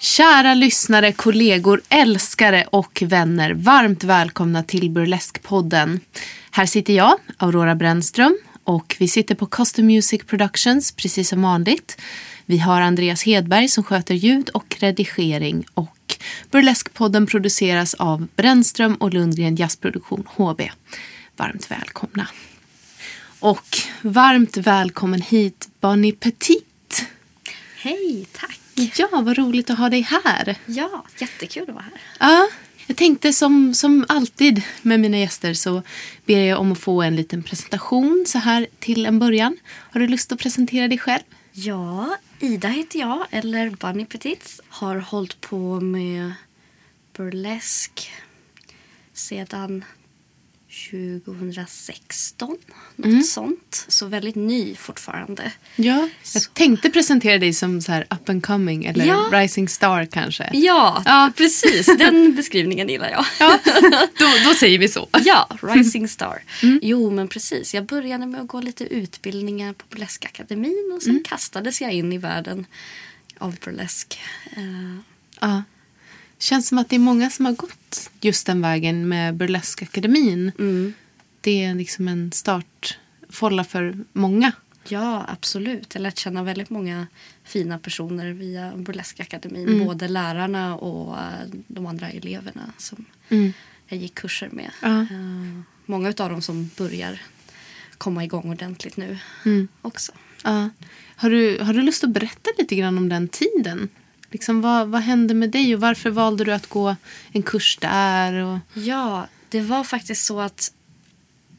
Kära lyssnare, kollegor, älskare och vänner. Varmt välkomna till Burleskpodden. Här sitter jag, Aurora Brännström, och vi sitter på Custom Music Productions, precis som vanligt. Vi har Andreas Hedberg som sköter ljud och redigering och Burleskpodden produceras av Brännström och Lundgren Jazzproduktion HB. Varmt välkomna. Och varmt välkommen hit Bonnie Petit. Hej, tack. Ja, vad roligt att ha dig här. Ja, jättekul att vara här. Ja, jag tänkte som, som alltid med mina gäster så ber jag om att få en liten presentation så här till en början. Har du lust att presentera dig själv? Ja, Ida heter jag, eller Bunny Petits. Har hållit på med burlesk sedan 2016. Något sånt. Så väldigt ny fortfarande. Ja, jag tänkte presentera dig som så här up and coming eller Ja. rising star kanske. Ja, Ja. precis. Den beskrivningen gillar jag. Ja, då, då säger vi så. Ja, Rising Star. Jo, men precis. Jag började med att gå lite utbildningar på Burleskakademin och sen kastades jag in i världen av burlesk. Eh, Ja. Känns som att det är många som har gått just den vägen med Burleskakademin. mm. Det är liksom en startfålla för många. Ja, absolut. Jag lärt känna väldigt många fina personer via Burleskakademin. Både lärarna och eh, de andra eleverna som jag gick kurser med. Ja. Eh, många av dem som börjar komma igång ordentligt nu också. Ja. Har, du, har du lust att berätta lite grann om den tiden? Liksom, vad, vad hände med dig och varför valde du att gå en kurs där? Och... Ja, det var faktiskt så att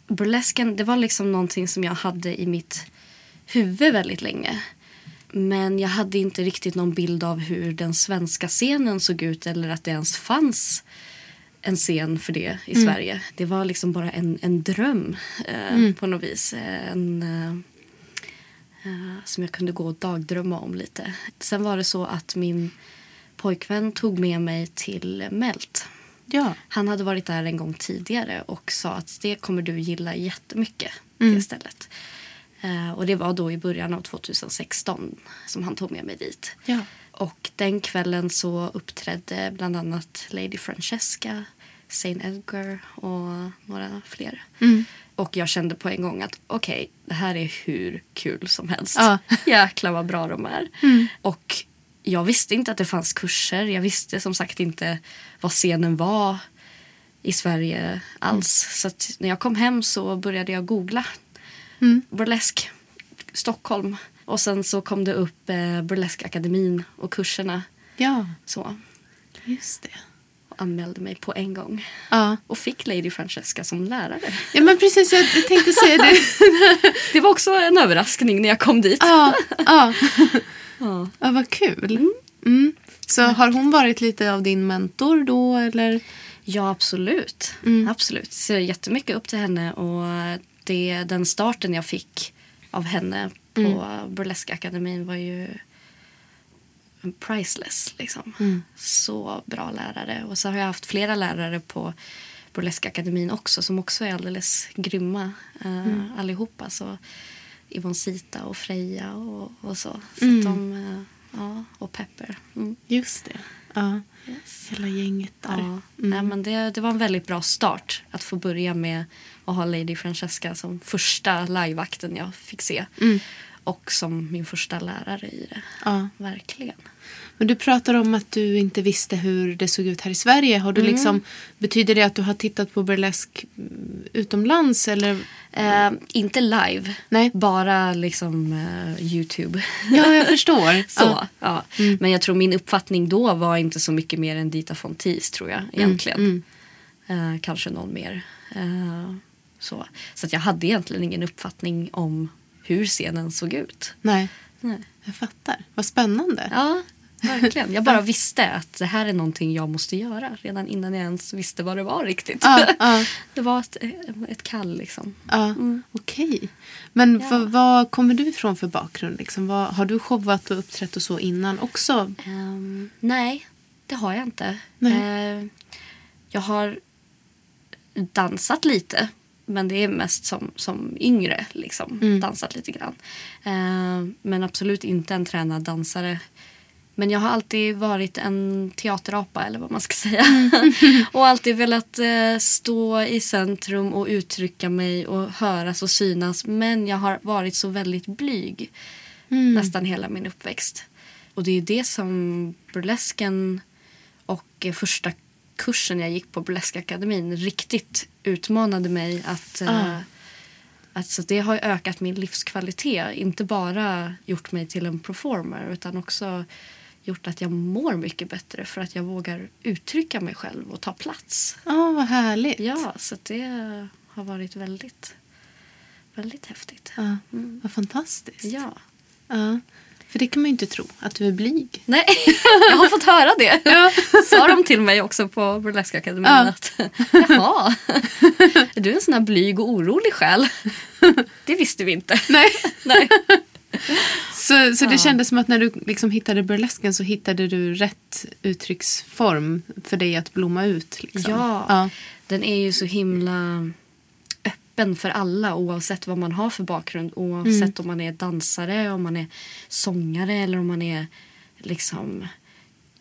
burlesken det var liksom någonting som jag hade i mitt huvud väldigt länge. Men jag hade inte riktigt någon bild av hur den svenska scenen såg ut eller att det ens fanns en scen för det i Sverige. Det var liksom bara en, en dröm eh, på något vis. En, eh, som jag kunde gå och dagdrömma om lite. Sen var det så att min pojkvän tog med mig till Melt. Ja. Han hade varit där en gång tidigare och sa att det kommer du gilla jättemycket. Det stället. Eh, och det var då i början av 2016 som han tog med mig dit. Ja. Och den kvällen så uppträdde bland annat Lady Francesca, Saint Edgar och några fler. Och jag kände på en gång att okej, det här är hur kul som helst. Ja. Jäklar vad bra de är. Och jag visste inte att det fanns kurser. Jag visste som sagt inte vad scenen var i Sverige alls. Så att när jag kom hem så började jag googla burlesk Stockholm. Och sen så kom det upp eh, Burleskakademin och kurserna. ja, Så just det. Och anmälde mig på en gång. Ja. Och fick Lady Francesca som lärare. ja, men precis. Jag tänkte säga det. Det var också en överraskning när jag kom dit. Ja, ja. Ja. ja vad kul. Mm. Så har hon varit lite av din mentor då? Eller? Ja, absolut. absolut. Ser jättemycket upp till henne. Och det, den starten jag fick av henne på Burleskakademin var ju priceless. Liksom. Så bra lärare. Och så har jag haft flera lärare på Burleskakademin också som också är alldeles grymma uh, allihopa. Så Yvonne Sita och Freja och, och så. så att de, eh, ja, och Pepper. Mm. Just det. Ja. Hela gänget där. Ja, nej, men det, det var en väldigt bra start att få börja med att ha Lady Francesca som första liveakten jag fick se. Och som min första lärare i det. Ja. Verkligen. Men du pratar om att du inte visste hur det såg ut här i Sverige. Har du liksom, betyder det att du har tittat på burlesk mm, utomlands? Eller? Eh, inte live, Nej. bara liksom eh, Youtube. Ja, jag förstår. Så, Ja. ja. Men jag tror min uppfattning då var inte så mycket mer än Dita von Teese tror jag egentligen. Eh, kanske någon mer. Eh, så så att jag hade egentligen ingen uppfattning om hur scenen såg ut. Nej, Nej. jag fattar. Vad spännande. Ja, verkligen. Jag bara visste att det här är någonting jag måste göra redan innan jag ens visste vad det var riktigt. Ja, ja. Det var ett, ett kall liksom. Ja, Okej. Men Ja. vad, vad kommer du ifrån för bakgrund? Liksom? Vad, har du showat och uppträtt och så innan också? Ehm, nej, det har jag inte. Nej. Ehm, jag har dansat lite. Men det är mest som, som yngre. Liksom. Mm. Dansat lite grann. Ehm, men absolut inte en tränad dansare. Men jag har alltid varit en teaterapa eller vad man ska säga. och alltid velat eh, stå i centrum och uttrycka mig och höras och synas. Men jag har varit så väldigt blyg nästan hela min uppväxt. Och det är det som burlesken och eh, första kursen jag gick på Burleskakademin riktigt utmanade mig att eh, Ah. Alltså det har ökat min livskvalitet. Inte bara gjort mig till en performer utan också gjort att jag mår mycket bättre för att jag vågar uttrycka mig själv och ta plats. Ja, vad härligt. Ja, så det har varit väldigt, väldigt häftigt. Ja, vad fantastiskt. Ja. Ja. För det kan man ju inte tro, att du är blyg. Nej, jag har fått höra det. Ja. Sa de till mig också på Burleskakademin Ja. att jaha, är du en sån här blyg och orolig själ? Det visste vi inte. Nej. Nej. Så, så det kändes som att när du liksom hittade burlesken så hittade du rätt uttrycksform för dig att blomma ut. Liksom. Ja, ja. den är ju så himla öppen för alla oavsett vad man har för bakgrund. Oavsett om man är dansare, om man är sångare eller om man är liksom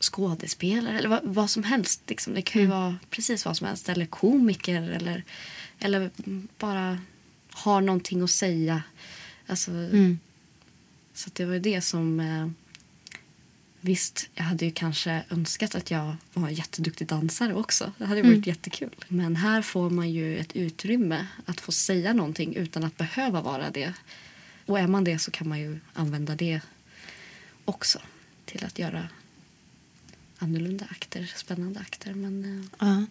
skådespelare eller vad, vad som helst. Liksom. Det kan ju vara precis vad som helst. Eller komiker eller, eller bara har någonting att säga. Alltså, Så att det var ju det som... Visst, jag hade ju kanske önskat att jag var en jätteduktig dansare också. Det hade ju varit jättekul. Men här får man ju ett utrymme att få säga någonting utan att behöva vara det. Och är man det så kan man ju använda det också till att göra annorlunda akter, spännande akter. Men eh, Ja,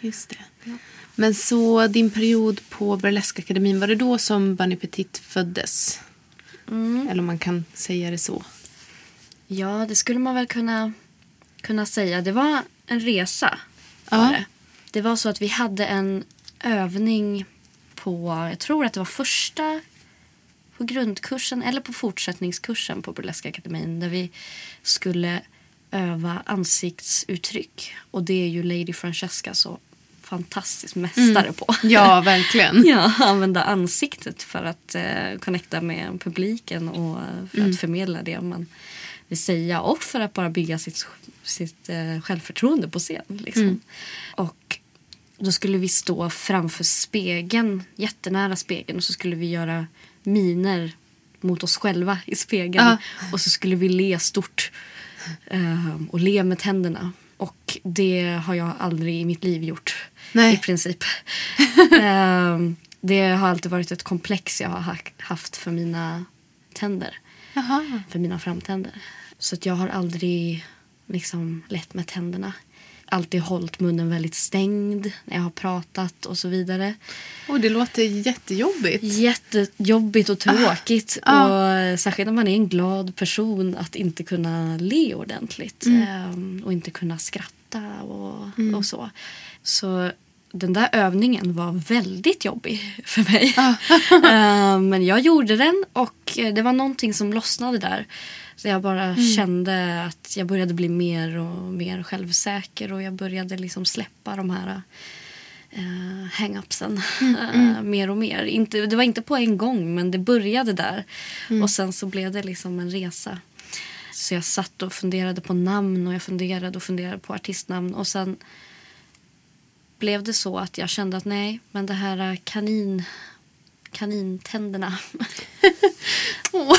just det. Men så din period på Burleskakademin, var det då som Bunny Petit föddes? Eller om man kan säga det så. Ja, det skulle man väl kunna, kunna säga. Det var en resa. Ja. Var det. det var så att vi hade en övning på, jag tror att det var första på grundkursen eller på fortsättningskursen på Burleskakademin där vi skulle öva ansiktsuttryck. Och det är ju Lady Francesca så fantastisk mästare på. Ja, verkligen. Ja, använda ansiktet för att eh, connecta med publiken och för att förmedla det man säga och för att bara bygga sitt, sitt eh, självförtroende på scen. Liksom. Och då skulle vi stå framför spegeln, jättenära spegeln och så skulle vi göra miner mot oss själva i spegeln. Ja. Och så skulle vi le stort eh, och le med tänderna. Och det har jag aldrig i mitt liv gjort Nej. i princip. Ehm, det har alltid varit ett komplex jag har ha- haft för mina tänder. Jaha. För mina framtänder. Så att jag har aldrig liksom lett med tänderna. Alltid hållit munnen väldigt stängd när jag har pratat och så vidare. Oh, det låter jättejobbigt. Jättejobbigt och tråkigt. Ah. Och särskilt när man är en glad person att inte kunna le ordentligt. Ehm, och inte kunna skratta och, och så. Så den där övningen var väldigt jobbig för mig. Ehm, men jag gjorde den och det var någonting som lossnade där. Så jag bara kände att jag började bli mer och mer självsäker och jag började liksom släppa de här uh, hang-upsen eh, mer och mer. Inte, det var inte på en gång men det började där. Och sen så blev det liksom en resa. Så jag satt och funderade på namn och jag funderade och funderade på artistnamn. Och sen blev det så att jag kände att nej, men det här kanin, kanintänderna.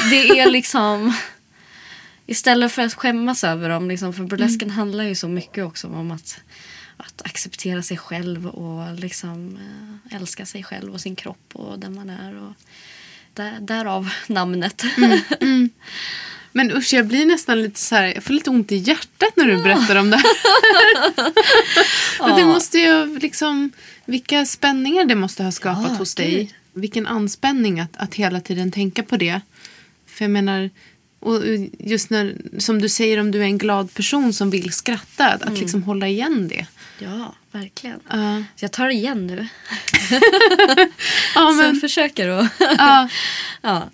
det är liksom... Istället för att skämmas över dem. Liksom, för burlesken Mm. handlar ju så mycket också om att, att acceptera sig själv och liksom, eh, älska sig själv och sin kropp och den man är. Och där, därav namnet. Mm. Men usch, jag blir nästan lite så här, jag får lite ont i hjärtat när du berättar om det här. Men det måste ju liksom, vilka spänningar det måste ha skapat Ja, hos dig. gud. Vilken anspänning att, att hela tiden tänka på det. För jag menar, och just när, som du säger om du är en glad person som vill skratta, att, att liksom hålla igen det. ja, verkligen. Ja. Så jag tar igen nu. Ja, Så jag men, försöker att ja, ja,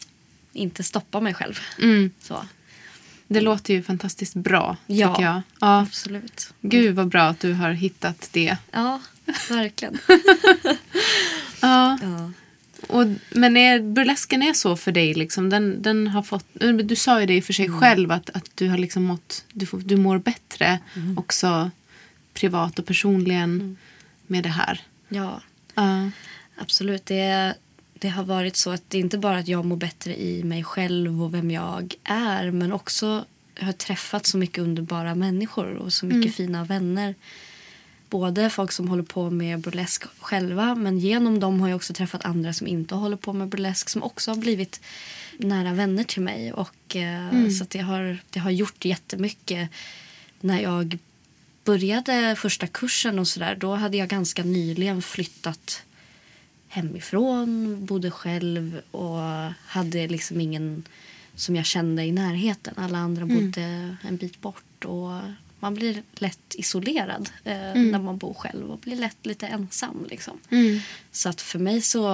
inte stoppa mig själv. mm, Så, det låter ju fantastiskt bra, Ja. tycker jag. Ja. absolut. Gud vad bra att du har hittat det. Ja, verkligen. Ja. Ja. Och, men är, burlesken är så för dig? Liksom. Den, den har fått, du sa ju det i och för sig själv att, att du har liksom mått, du, får- du mår bättre också privat och personligen med det här. ja, Ja. absolut. Det, det har varit så att det inte bara att jag mår bättre i mig själv och vem jag är men också jag har träffat så mycket underbara människor och så mycket fina vänner. Både folk som håller på med burlesk själva men genom dem har jag också träffat andra som inte håller på med burlesk som också har blivit nära vänner till mig. Och, eh, Så att det, har, det har gjort jättemycket. När jag började första kursen och sådär då hade jag ganska nyligen flyttat hemifrån, bodde själv och hade liksom ingen som jag kände i närheten. Alla andra bodde en bit bort och man blir lätt isolerad eh, när man bor själv och blir lätt lite ensam. Liksom. Mm. Så att för mig så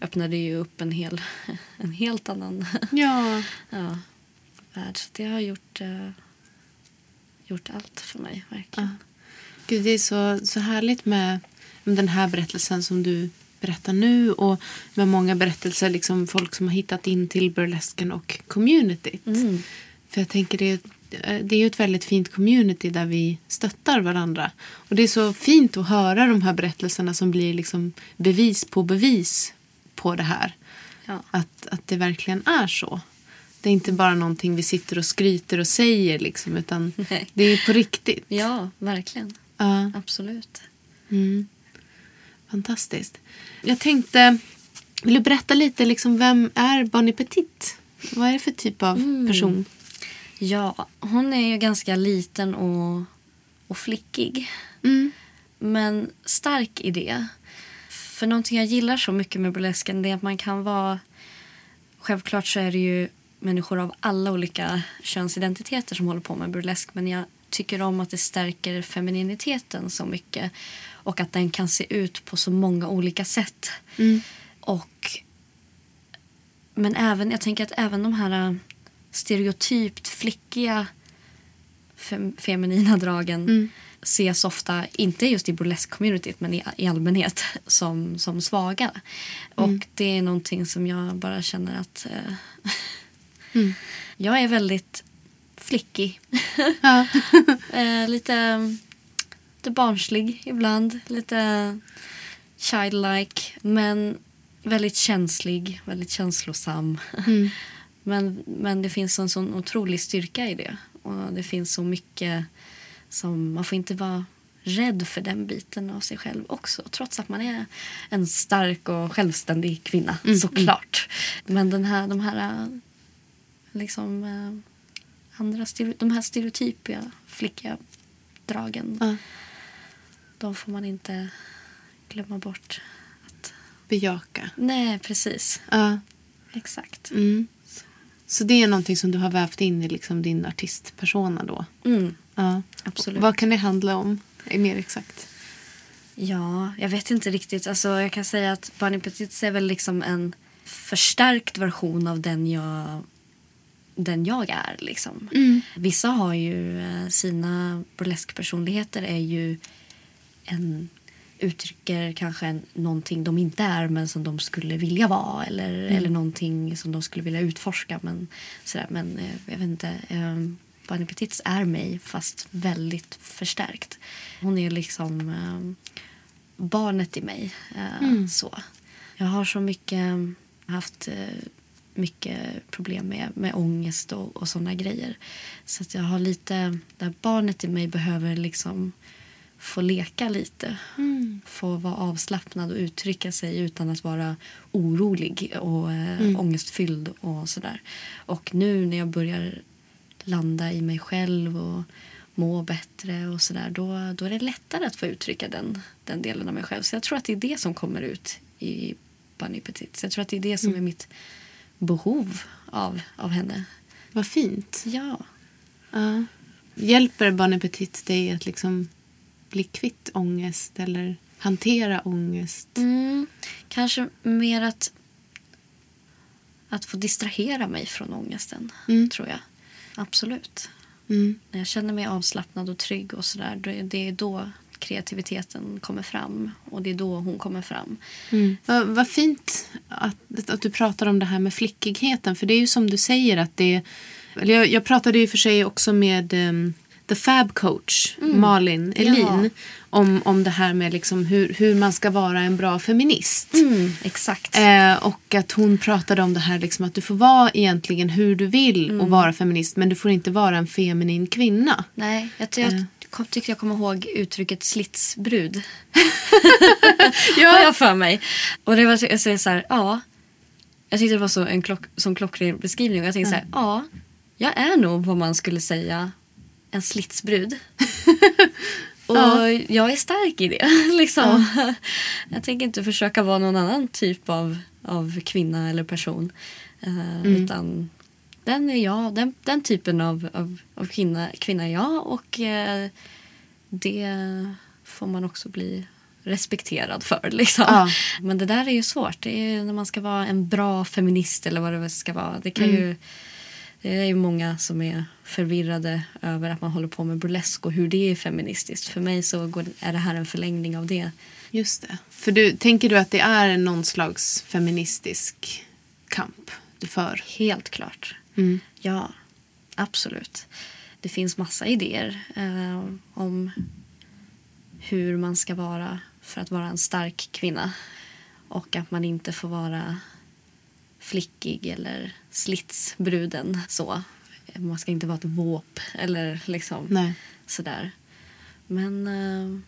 öppnade det ju upp en, hel, en helt annan Ja. ja, värld. Så det har gjort, eh, gjort allt för mig, verkligen. Gud, det är så, så härligt med den här berättelsen som du berättar nu och med många berättelser, liksom folk som har hittat in till burlesken och communityt. Mm. För jag tänker det är, det är ju ett väldigt fint community där vi stöttar varandra. Och det är så fint att höra de här berättelserna som blir liksom bevis på bevis på det här. Ja. Att, att det verkligen är så. Det är inte bara någonting vi sitter och skryter och säger liksom, utan Nej. det är på riktigt. ja, verkligen. Ja. Absolut. Mm. Fantastiskt. Jag tänkte, vill du berätta lite, liksom, vem är Bonnie Petit? Vad är det för typ av Mm. person? Ja, hon är ju ganska liten och, och flickig. Mm. Men stark i det. För någonting jag gillar så mycket med burlesken är att man kan vara... Självklart så är det ju människor av alla olika könsidentiteter som håller på med burlesk. Men jag tycker om att det stärker femininiteten så mycket. Och att den kan se ut på så många olika sätt. Mm. Och... Men även, jag tänker att även de här äh, stereotypt flickiga fem, feminina dragen Mm. ses ofta, inte just i burlesk-communityt men i, i allmänhet, som, som svaga. Mm. Och det är någonting som jag bara känner att eh, jag är väldigt flickig. Ja. eh, lite, lite barnslig ibland, lite childlike men väldigt känslig, väldigt känslosam. Mm. Men, men det finns en sån otrolig styrka i det. Och det finns så mycket som... Man får inte vara rädd för den biten av sig själv också. Trots att man är en stark och självständig kvinna, Mm, såklart. Men den här, de här liksom, äh, andra de här stereotypiga flickiga dragen, Ja. De får man inte glömma bort. Att, Bejaka. nej, precis. Ja. Exakt. Mm. Så det är någonting som du har vävt in i liksom din artistpersona då? Mm, Ja. absolut. Vad kan det handla om? Mer exakt. Ja, jag vet inte riktigt. Alltså, jag kan säga att Bonnie Petit är väl liksom en förstärkt version av den jag, den jag är. Liksom. Mm. Vissa har ju eh, sina burleskpersonligheter är ju en uttrycker kanske någonting de inte är men som de skulle vilja vara eller, eller någonting som de skulle vilja utforska. Men, sådär. men eh, jag vet inte. Eh, Bunny Petits är mig fast väldigt förstärkt. Hon är liksom eh, barnet i mig. Eh, så. Jag har så mycket haft eh, mycket problem med, med ångest och, och såna grejer. Så att jag har lite, det barnet i mig behöver liksom få leka lite. Få vara avslappnad och uttrycka sig utan att vara orolig och eh, ångestfylld och sådär. Och nu när jag börjar landa i mig själv och må bättre och sådär då, då är det lättare att få uttrycka den, den delen av mig själv. Så jag tror att det är det som kommer ut i Bunny Petit. Så jag tror att det är det som är mitt behov av, av henne. Vad fint. Ja. Ja. Hjälper Bonnie Petit dig att liksom bli kvitt ångest eller hantera ångest? Mm, kanske mer att, att få distrahera mig från ångesten, tror jag. Absolut. Mm. När jag känner mig avslappnad och trygg och sådär, det är då kreativiteten kommer fram. Och det är då hon kommer fram. Mm. Vad, vad fint att, att du pratar om det här med flickigheten. För det är ju som du säger att det... Jag, jag pratade ju för sig också med um, The Fab Coach, Malin Elin. Ja. Om, om det här med liksom hur, hur man ska vara en bra feminist. exakt. Eh, och att hon pratade om det här liksom att du får vara egentligen hur du vill och vara feminist. Men du får inte vara en feminin kvinna. Nej, jag, jag Eh. kom- tyckte jag kommer ihåg uttrycket slitsbrud. Ja. Har jag för mig. Och det var jag säger så här, ja. Jag tyckte det var så en klock, som klockren beskrivning. Och jag tänkte så här, ja. Jag är nog vad man skulle säga en slitsbrud. Och jag är stark i det. liksom. Jag tänker inte försöka vara någon annan typ av, av kvinna eller person. Eh, Utan den är jag. Den, den typen av, av, av kvinna, kvinna är jag. Och eh, det får man också bli respekterad för. Liksom. Ja. Men det där är ju svårt. Det är när man ska vara en bra feminist eller vad det ska vara. Det kan ju... Det är ju många som är förvirrade över att man håller på med burlesk och hur det är feministiskt. För mig så går, är det här en förlängning av det. Just det. För du, tänker du att det är någon slags feministisk kamp du för? Helt klart. Mm. Ja, absolut. Det finns massa idéer eh, om hur man ska vara för att vara en stark kvinna. Och att man inte får vara flickig eller slitsbruden. Så. Man ska inte vara ett våp eller liksom Nej. sådär. Men eh,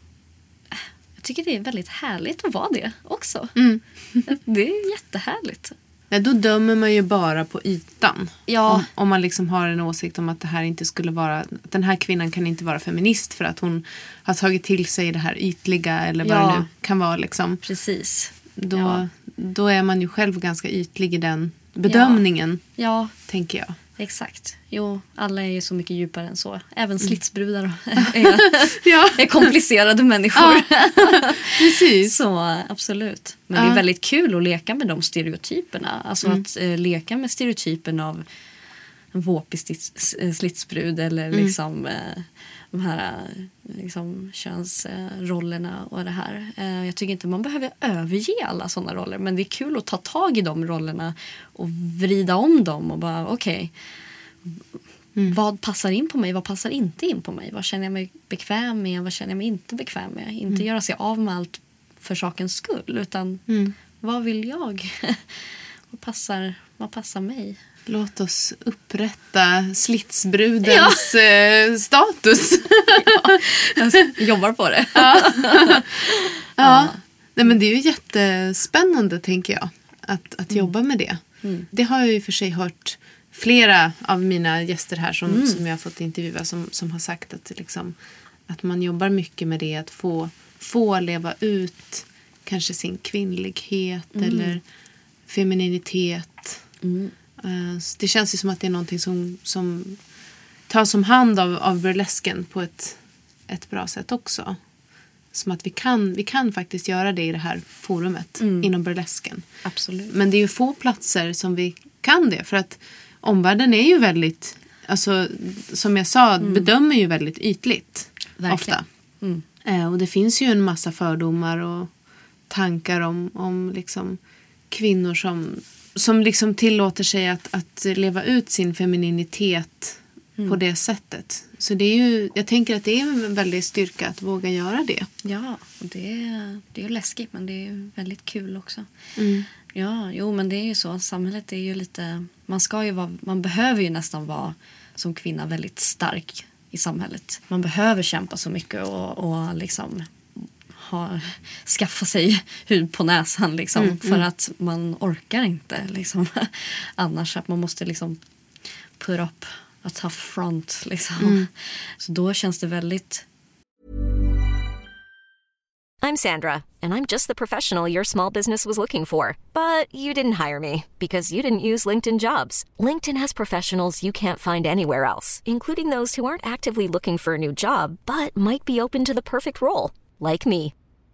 jag tycker det är väldigt härligt att vara det också. Mm. Det är jättehärligt. Nej, då dömer man ju bara på ytan. Ja. Om, om man liksom har en åsikt om att det här inte skulle vara, den här kvinnan kan inte vara feminist för att hon har tagit till sig det här ytliga eller vad Ja. det nu kan vara. Liksom. Precis. Då, Ja. Då är man ju själv ganska ytlig i den bedömningen, Ja, tänker jag. exakt. Jo, alla är ju så mycket djupare än så. Även slitsbrudar är, Ja, är komplicerade människor. precis. Så absolut. Men det Ja. Mm. är väldigt kul att leka med de stereotyperna. Alltså att eh, leka med stereotypen av våpig slits, eh, slitsbrud eller Mm. liksom eh, de här eh, liksom, könsrollerna och det här. Eh, jag tycker inte man behöver överge alla sådana roller men det är kul att ta tag i de rollerna och vrida om dem och bara okej Mm. vad passar in på mig? Vad passar inte in på mig? Vad känner jag mig bekväm med? Vad känner jag mig inte bekväm med? Inte göra sig av med allt för sakens skull. Utan Mm. vad vill jag? vad, passar, vad passar mig? Låt oss upprätta slitsbrudens eh, status. Jag jobbar på det. Ja. Nej, men det är ju jättespännande, tänker jag, att, att jobba med det. Det har jag ju för sig hört flera av mina gäster här som, som jag har fått intervjua som, som har sagt att, liksom, att man jobbar mycket med det, att få, få leva ut kanske sin kvinnlighet eller femininitet. Eh, så det känns ju som att det är någonting som, som tas om hand av, av burlesken på ett, ett bra sätt också. Som att vi kan, vi kan faktiskt göra det i det här forumet inom burlesken. Absolut. Men det är ju få platser som vi kan det. För att omvärlden är ju väldigt, alltså, som jag sa, bedömer ju väldigt ytligt. Verkligen. Ofta. Mm. Eh, och det finns ju en massa fördomar och tankar om, om liksom kvinnor som, som liksom tillåter sig att, att leva ut sin femininitet Mm. på det sättet. Så det är ju, jag tänker att det är en väldig styrka att våga göra det. Ja, och det, är- det är läskigt men det är väldigt kul också. Mm. Ja, jo men det är ju så. Samhället är ju lite... Man ska ju vara... Man behöver ju nästan vara som kvinna väldigt stark i samhället. Man behöver kämpa så mycket och, och liksom ha, skaffa sig hud på näsan liksom. för att man orkar inte liksom. Annars att man måste liksom put up a tough front liksom. Så då känns det väldigt I'm Sandra, and I'm just the professional your small business was looking for. But you didn't hire me because you didn't use LinkedIn jobs. LinkedIn has professionals you can't find anywhere else, including those who aren't actively looking for a new job but might be open to the perfect role, like me.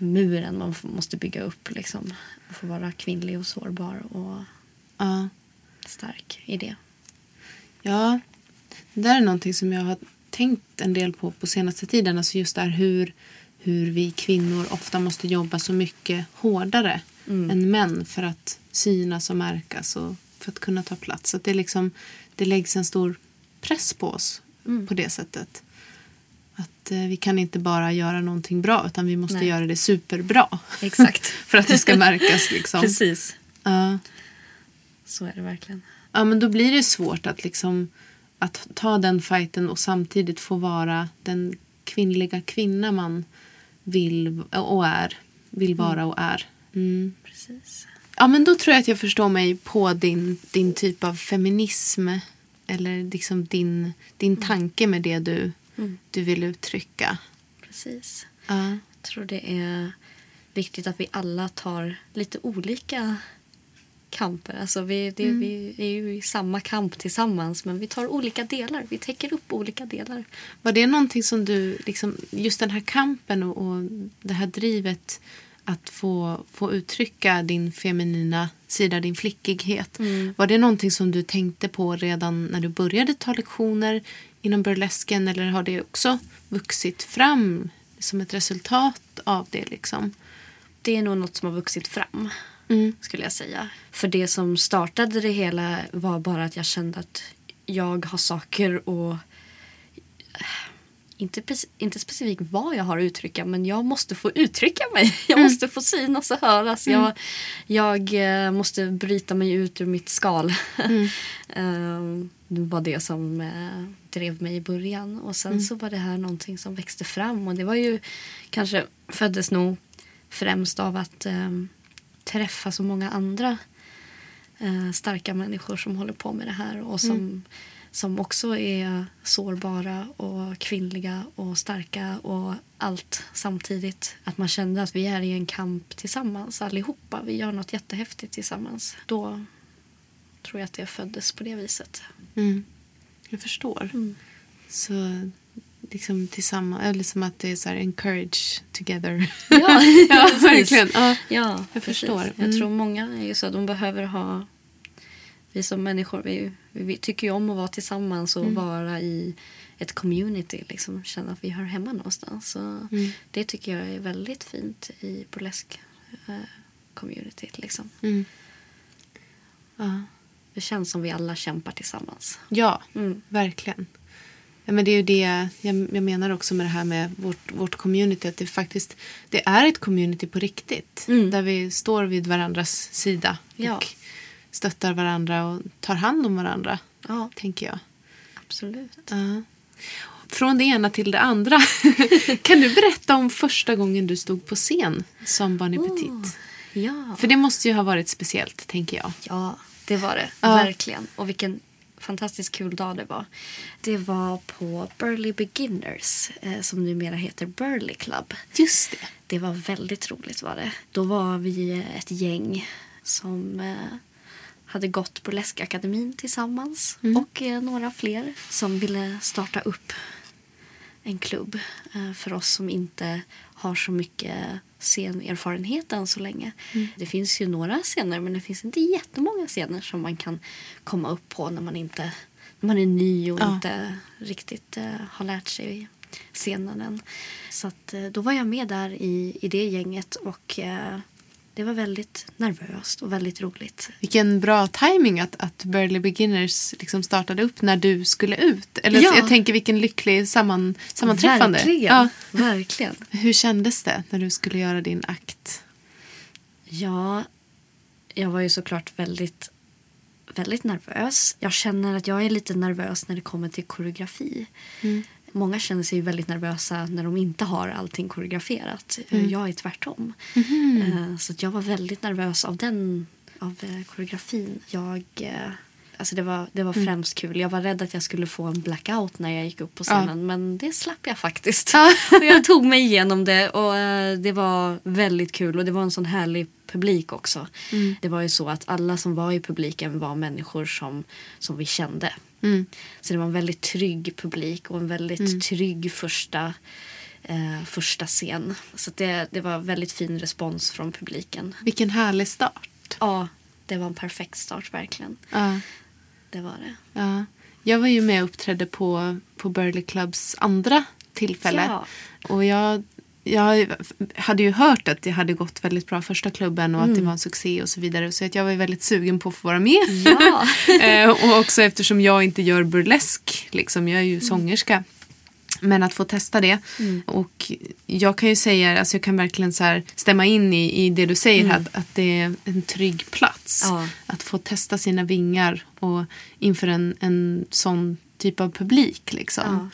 muren man måste bygga upp. Liksom. Och få vara kvinnlig och sårbar och Ja. stark i det. Ja, det där är någonting som jag har tänkt en del på på senaste tiden. Alltså just där hur, hur vi kvinnor ofta måste jobba så mycket hårdare än män för att synas och märkas och för att kunna ta plats. Så det, är liksom, det läggs en stor press på oss på det sättet. Att eh, vi kan inte bara göra någonting bra utan vi måste Nej. göra det superbra. Exakt. för att det ska märkas liksom. Precis. Ja. Så är det verkligen. Ja, men då blir det svårt att liksom att ta den fighten och samtidigt få vara den kvinnliga kvinna man vill och är. Vill vara och är. Mm. Precis. Ja, men då tror jag att jag förstår mig på din, din typ av feminism. Eller liksom din, din tanke med det du, du vill uttrycka. Precis. Ja. Jag tror det är viktigt att vi alla tar lite olika kamper. Alltså vi, det, vi är ju i samma kamp tillsammans men vi tar olika delar. Vi täcker upp olika delar. Var det någonting som du, liksom, just den här kampen och, och det här drivet att få, få uttrycka din feminina sida, din flickighet. Var det någonting som du tänkte på redan när du började ta lektioner inom burlesken eller har det också vuxit fram som ett resultat av det? Liksom? Det är nog något som har vuxit fram. Mm. skulle jag säga. För det som startade det hela var bara att jag kände att jag har saker och inte, inte specifikt vad jag har att uttrycka men jag måste få uttrycka mig. Jag måste få synas och höras. Jag, jag eh, måste bryta mig ut ur mitt skal. Eh, det var det som eh, drev mig i början. Och sen så var det här någonting som växte fram. Och det var ju kanske föddes nog främst av att eh, träffa så många andra eh, starka människor som håller på med det här och som, som också är sårbara och kvinnliga och starka och allt samtidigt. Att man kände att vi är i en kamp tillsammans allihopa. Vi gör något jättehäftigt tillsammans. Då tror jag att det föddes på det viset. Mm. Jag förstår. Så liksom tillsammans, eller som att det är så här encourage together. Ja, ja verkligen. Ja. Ja, Jag precis. förstår. Jag Mm. tror många är så. De behöver ha Vi som människor vi, vi tycker ju om att vara tillsammans och vara i ett community. Liksom, känna att vi hör hemma någonstans. Så Det tycker jag är väldigt fint i burlesk eh. Liksom. Mm. Ja. Det känns som vi alla kämpar tillsammans. Ja, Mm. verkligen. Ja, men det är ju det jag, jag menar också med det här med vårt, vårt community. Att det faktiskt det är ett community på riktigt. Mm. Där vi står vid varandras sida. Ja. Och stöttar varandra och tar hand om varandra. Ja, Tänker jag. absolut. Ja. Från det ena till det andra. kan du berätta om första gången du stod på scen som Bonnie Petit? Ja. För det måste ju ha varit speciellt, tänker jag. Ja, det var det. Ja. Verkligen. Och vilken fantastiskt kul dag det var. Det var på Burley Beginners, eh, som numera heter Burley Club. Just det. Det var väldigt roligt var det. Då var vi ett gäng som eh, hade gått Burleskakademin tillsammans. Och eh, några fler som ville starta upp en klubb eh, för oss som inte har så mycket scenerfarenhet än så länge. Det finns ju några scener men det finns inte jättemånga scener som man kan komma upp på när man inte när man är ny och Ja. inte riktigt eh, har lärt sig scenen än. Så att, då var jag med där i, i det gänget och eh, det var väldigt nervöst och väldigt roligt. Vilken bra timing att, att Burley Beginners liksom startade upp när du skulle ut. Eller Ja. jag tänker vilken lycklig samman, sammanträffande. Verkligen. Ja. Verkligen. Hur kändes det när du skulle göra din akt? Ja, jag var ju såklart väldigt, väldigt nervös. Jag känner att jag är lite nervös när det kommer till koreografi. Många känner sig väldigt nervösa när de inte har allting koreograferat. Jag är tvärtom. Eh, Så jag var väldigt nervös av den av eh, koreografin. Jag, eh, alltså det var, det var främst kul. Jag var rädd att jag skulle få en blackout när jag gick upp på scenen. Men det slapp jag faktiskt. och jag tog mig igenom det och eh, det var väldigt kul. Och det var en sån härlig publik också. Det var ju så att alla som var i publiken var människor som, som vi kände. Så det var en väldigt trygg publik och en väldigt trygg första, eh, första scen. Så det, det var väldigt fin respons från publiken. Vilken härlig start. Ja, det var en perfekt start verkligen. Ja, Det var det. ja. Jag var ju med och uppträdde på, på Burley Clubs andra tillfälle. Ja. Och jag, jag hade ju hört att det hade gått väldigt bra första klubben och att Mm. det var en succé och så vidare. Så att jag var väldigt sugen på att få vara med. Ja. Eh, och också eftersom jag inte gör burlesk, liksom, jag är Mm. ju sångerska. Men att få testa det. Och jag kan ju säga, alltså jag kan verkligen så här stämma in i, i det du säger här, att, att det är en trygg plats. Mm. Ja. Att få testa sina vingar och inför en, en sån typ av publik. Liksom. Ja.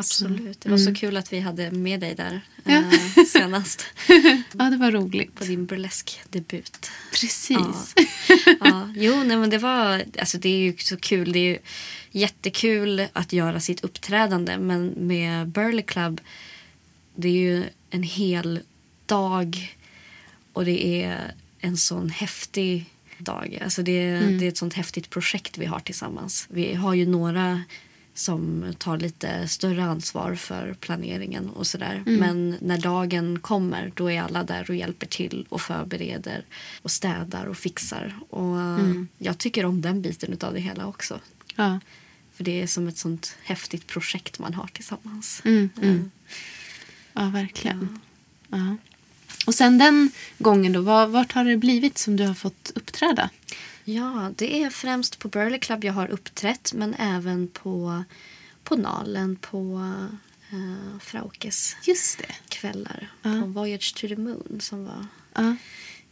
Absolut. Det var så kul att vi hade med dig där Ja. eh, senast. Ja, det var roligt. På din burlesk-debut. Precis. Ja. Jo, nej, men det var... Alltså det är ju så kul. Det är ju jättekul att göra sitt uppträdande. Men med Burley Club, det är ju en hel dag. Och det är en sån häftig dag. Alltså det, det är ett sånt häftigt projekt vi har tillsammans. Vi har ju några som tar lite större ansvar för planeringen och sådär. Men när dagen kommer då är alla där och hjälper till och förbereder och städar och fixar. Och jag tycker om den biten av det hela också. Ja. För det är som ett sånt häftigt projekt man har tillsammans. Mm, mm. ja, verkligen. Ja. Och sen den gången då, vad- vart har det blivit som du har fått uppträda? Ja, det är främst på Burley Club jag har uppträtt men även på, på Nalen på uh, Fraukes Just det. kvällar. Ja. På Voyage to the Moon som var Ja,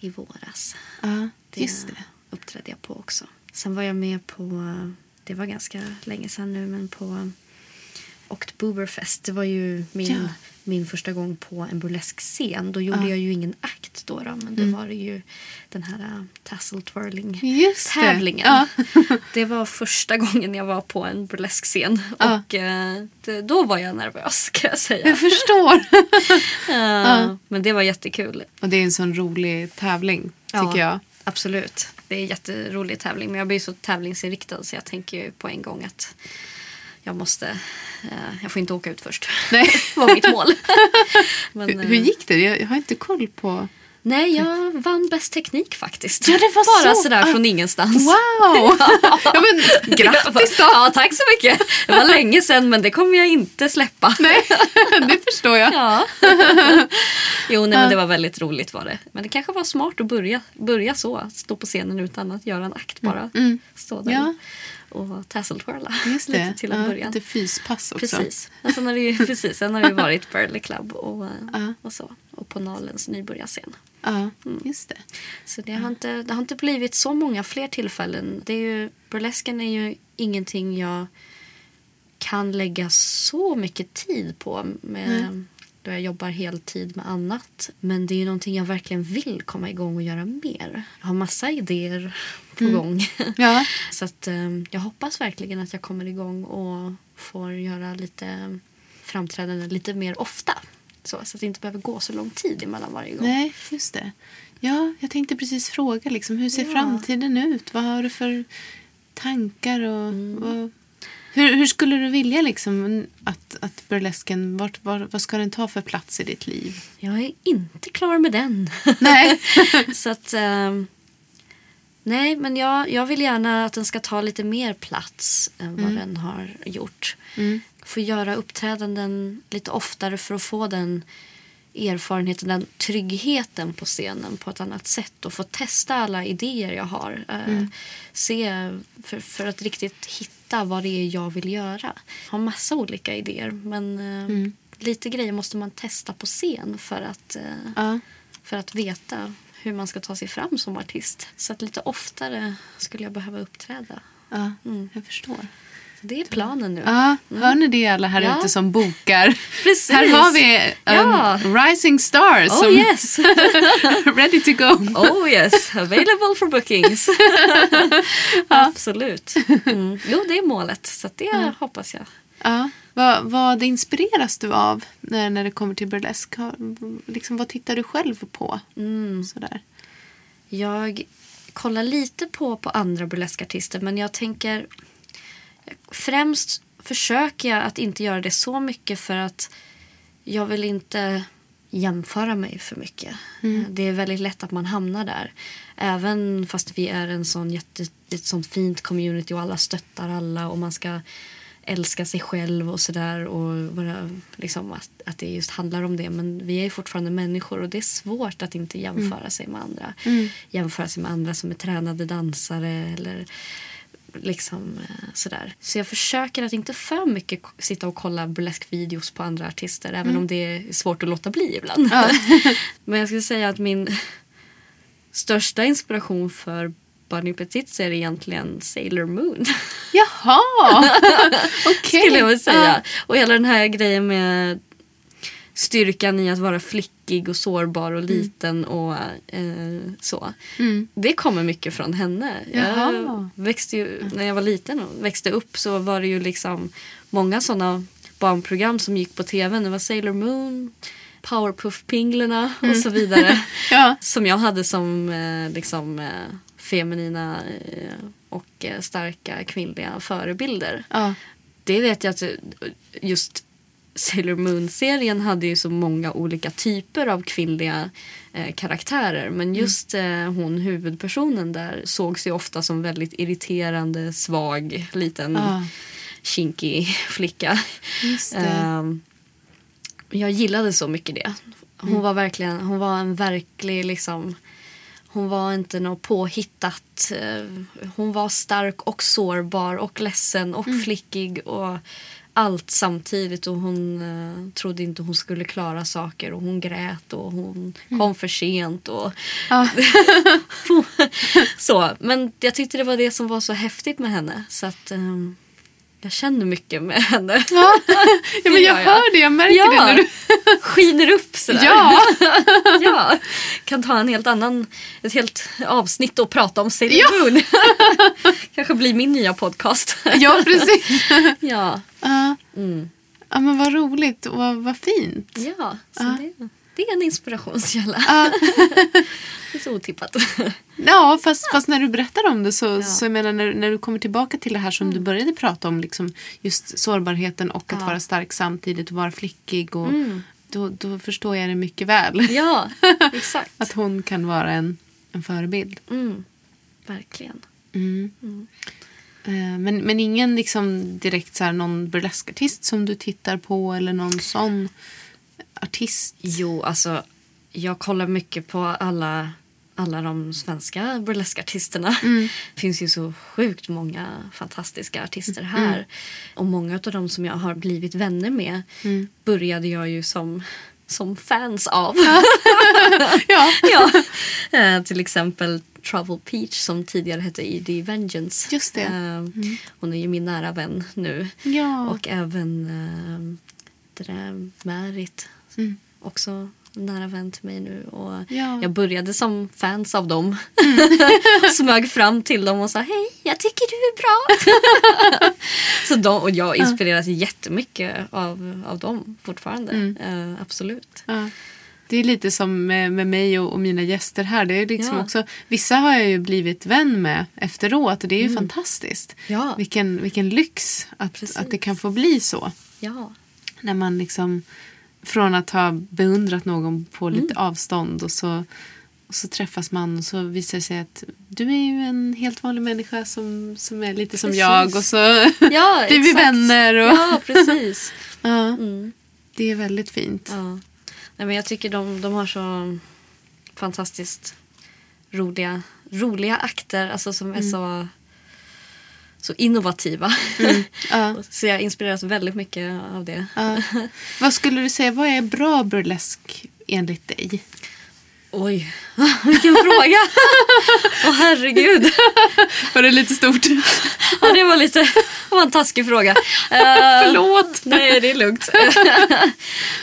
i våras. ja Det, just det. uppträdde jag på också. Sen var jag med på, det var ganska länge sedan nu, men på Oktoberfest. Det var ju min, Ja. min första gång på en burlesk scen. Då gjorde Ja. jag ju ingen akt då, då men var det ju den här uh, tassel twirling Just det. tävlingen. Ja. Det var första gången jag var på en burlesk scen Ja. och eh, det, då var jag nervös kan jag säga. Jag förstår. Eh, Men det var jättekul. Och det är en sån rolig tävling, tycker jag. Absolut. Det är en jätterolig tävling. Men jag blir så tävlingsinriktad så jag tänker ju på en gång att jag måste... Eh, jag får inte åka ut först. Nej. Det var mitt mål. Men, Hur, eh, hur gick det? Jag, har inte koll på... Nej, jag vann bäst teknik faktiskt. Ja, det var Bara så. sådär Ah. från ingenstans. Wow! ja, men, grattis då! Ja, tack så mycket. Det var länge sedan men det kommer jag inte släppa. Nej, det förstår jag. Ja. jo, nej, men det var väldigt roligt var det. Men det kanske var smart att börja, börja så. Stå på scenen utan att göra en akt bara. Stå där Ja. Och tasseltwirla Just det. till en ja, början. Lite fyspass också. Precis. Och sen har det ju, precis. Sen har det varit Burley Club och, eh, och så. Och på Nalens nybörjarscen. Ja, Mm. just det. Så det har, inte, det har inte blivit så många fler tillfällen. Det är ju, burlesken är ju ingenting jag kan lägga så mycket tid på. Med, Då jag jobbar heltid med annat. Men det är ju någonting jag verkligen vill komma igång och göra mer. Jag har massa idéer på gång. Ja. Så att, eh, jag hoppas verkligen att jag kommer igång och får göra lite framträdanden lite mer ofta. Så, så att det inte behöver gå så lång tid emellan varje gång. Nej, just det. Ja, jag tänkte precis fråga liksom, hur ser Ja. framtiden ut? Vad har du för tankar? Och, Mm. vad, hur, hur skulle du vilja liksom, att, att burlesken, vart, var, vad ska den ta för plats i ditt liv? Jag är inte klar med den. Nej. så att... ehm, nej, men jag, jag vill gärna att den ska ta lite mer plats än vad den har gjort. Få göra uppträdanden lite oftare för att få den erfarenheten, den tryggheten på scenen på ett annat sätt och få testa alla idéer jag har. Eh, Se, för, för att riktigt hitta vad det är jag vill göra. Jag har massa olika idéer men eh, lite grejer måste man testa på scen för att, eh, Ja. för att veta hur man ska ta sig fram som artist. Så att lite oftare skulle jag behöva uppträda. Ja, Mm. jag förstår. Det är planen nu. Ja, hör ni det alla här Ja. ute som bokar? Precis. Här har vi en Ja. rising star Oh som yes! ready to go. Oh yes, available for bookings. Absolut. Mm. Jo, det är målet. Så det hoppas jag. Vad, vad inspireras du av när, när det kommer till burlesk? Liksom, vad tittar du själv på? Mm. Sådär. Jag kollar lite på, på andra burleskartister men jag tänker främst försöker jag att inte göra det så mycket för att jag vill inte jämföra mig för mycket. Det är väldigt lätt att man hamnar där. Även fast vi är en sån jätte, ett sånt fint community och alla stöttar alla och man ska älska sig själv och sådär och vara, liksom, att, att det just handlar om det. Men vi är fortfarande människor och det är svårt att inte jämföra sig med andra. Jämföra sig med andra som är tränade dansare eller liksom eh, sådär. Så jag försöker att inte för mycket sitta och kolla burleskvideos på andra artister även om det är svårt att låta bli ibland. Men jag skulle säga att min största inspiration för Bunny Petit är egentligen Sailor Moon. Jaha! Okej. skulle jag säga. Och hela den här grejen med styrkan i att vara flickig och sårbar och liten och eh, så. Det kommer mycket från henne. Jaha. Jag växte ju, när jag var liten och växte upp så var det ju liksom många sådana barnprogram som gick på tv. Det var Sailor Moon, Powerpuff-pinglerna och så vidare. Ja. Som jag hade som eh, liksom, eh, feminina eh, och eh, starka kvinnliga förebilder. Ja. Det vet jag att eh, just Sailor Moon-serien hade ju så många olika typer av kvinnliga eh, karaktärer. Men just eh, hon huvudpersonen där såg sig ofta som väldigt irriterande, svag, liten, Ja. kinkig flicka. Ehm, jag gillade så mycket det. Hon var verkligen, hon var en verklig liksom hon var inte något påhittat. eh, Hon var stark och sårbar och ledsen och flickig och allt samtidigt. Och hon eh, trodde inte hon skulle klara saker och hon grät och hon kom för sent. Och Ja. så. Men jag tyckte det var det som var så häftigt med henne. Så att ehm, jag känner mycket med henne. Ja. ja, men jag hör det. Jag märker Ja. det. När du... skiner upp sådär. Ja. ja. Kan ta en helt annan, ett helt avsnitt och prata om Sailor Ja. Moon. Kanske blir min nya podcast. ja, precis. ja. Ja. Mm. ja, men vad roligt och vad, vad fint. Ja, så Det, det är en inspirationskälla. Ja. Det är så otippat. Ja, fast, fast när du berättar om det så, Ja. så jag menar, när, när du kommer tillbaka till det här som du började prata om, liksom, just sårbarheten och att Ja. vara stark samtidigt och vara flickig och, då, då förstår jag det mycket väl. Ja, exakt. Att hon kan vara en, en förebild. Mm, verkligen. Eh, Men, men ingen liksom direkt så här, någon burleskartist som du tittar på eller någon sån artist? Jo, alltså jag kollar mycket på alla, alla de svenska burleskartisterna. Det finns ju så sjukt många fantastiska artister här. Och många av dem som jag har blivit vänner med började jag ju som, som fans av. Ja. ja. Eh, till exempel Trouble Peach som tidigare hette Edie Vengeance. Just det. Eh, Hon är ju min nära vän nu. Ja. Och även eh, det där Märit. Också en nära vän till mig nu. Och Mm. Ja. Mm. Jag började som fans av dem. Smög fram till dem och sa hej, jag tycker du är bra. Så de, och jag inspireras jättemycket av, av dem fortfarande. Mm. Eh, absolut. Ja. Det är lite som med, med mig och, och mina gäster här. Det är liksom Ja. också, vissa har jag ju blivit vän med efteråt och det är ju fantastiskt. Ja. Vilken, vilken lyx att, Precis. att det kan få bli så. Ja. När man liksom från att ha beundrat någon på lite Mm. avstånd och så, och så träffas man och så visar det sig att du är ju en helt vanlig människa som, som är lite som Precis. jag och så Ja, blir vi vänner. Och, Ja, precis. ja, Mm. Det är väldigt fint. Ja. Nej, men jag tycker de, de har så fantastiskt roliga, roliga akter alltså som är så, så innovativa. Ja. så jag inspireras väldigt mycket av det. Ja. Vad skulle du säga, vad är bra burlesk enligt dig? Oj, vilken fråga! Åh herregud. Var det lite stort? Ja, det var lite det var en taskig fråga. Uh, Förlåt! Nej, det är lugnt.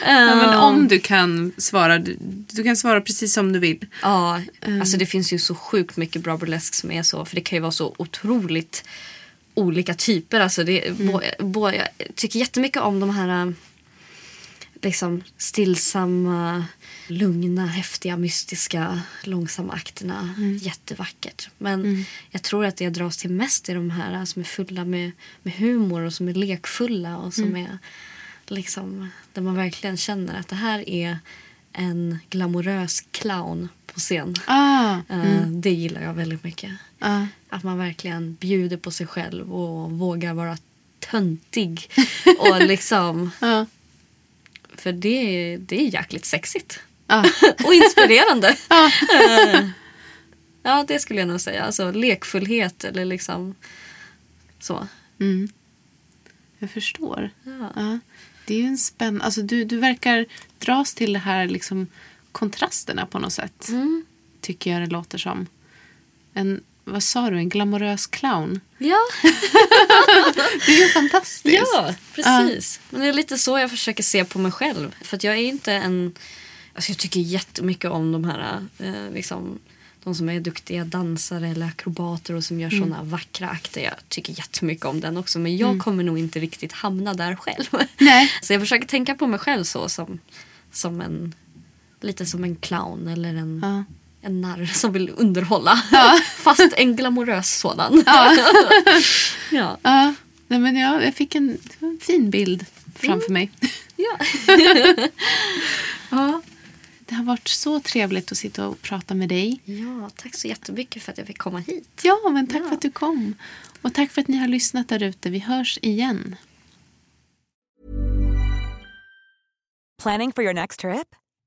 Ja, men om du kan svara, du, du kan svara precis som du vill. Ja, alltså det finns ju så sjukt mycket bra burlesk som är så. För det kan ju vara så otroligt olika typer. Alltså det, bo, bo, jag tycker jättemycket om de här liksom stillsamma, lugna, häftiga, mystiska, långsamma akterna. Jättevackert. Men jag tror att det jag dras till mest är de här som är fulla med, med humor och som är lekfulla och som är liksom där man verkligen känner att det här är en glamorös clown på scen. Ah, Eh, Det gillar jag väldigt mycket. ah, Att man verkligen bjuder på sig själv och vågar vara töntig. och liksom, ah, för det, det är jäkligt sexigt. ah. och inspirerande. Eh, ja, det skulle jag nog säga. Alltså lekfullhet eller liksom så. Mm. Jag förstår. Ja. Ja. Det är ju en spänn... Alltså du, du verkar dras till det här liksom kontrasterna på något sätt. Mm. Tycker jag det låter som. En, vad sa du, en glamorös clown? Ja, Det är ju fantastiskt. ja, precis. Men det är lite så jag försöker se på mig själv. För jag är inte en... Alltså jag tycker jättemycket om de här eh, liksom, de som är duktiga dansare eller akrobater och som gör Mm. såna vackra akter. Jag tycker jättemycket om den också. Men jag kommer nog inte riktigt hamna där själv. Nej. Så jag försöker tänka på mig själv så som, som en... Lite som en clown eller en, Ja. en narr som vill underhålla. Fast en glamorös sådan. ja. Ja, nej men jag, jag fick en, en fin bild framför mig. ja. Ja. Det har varit så trevligt att sitta och prata med dig. Ja, tack så jättemycket för att jag fick komma hit. Ja, men tack Ja. för att du kom. Och tack för att ni har lyssnat där ute. Vi hörs igen. Planning for your next trip?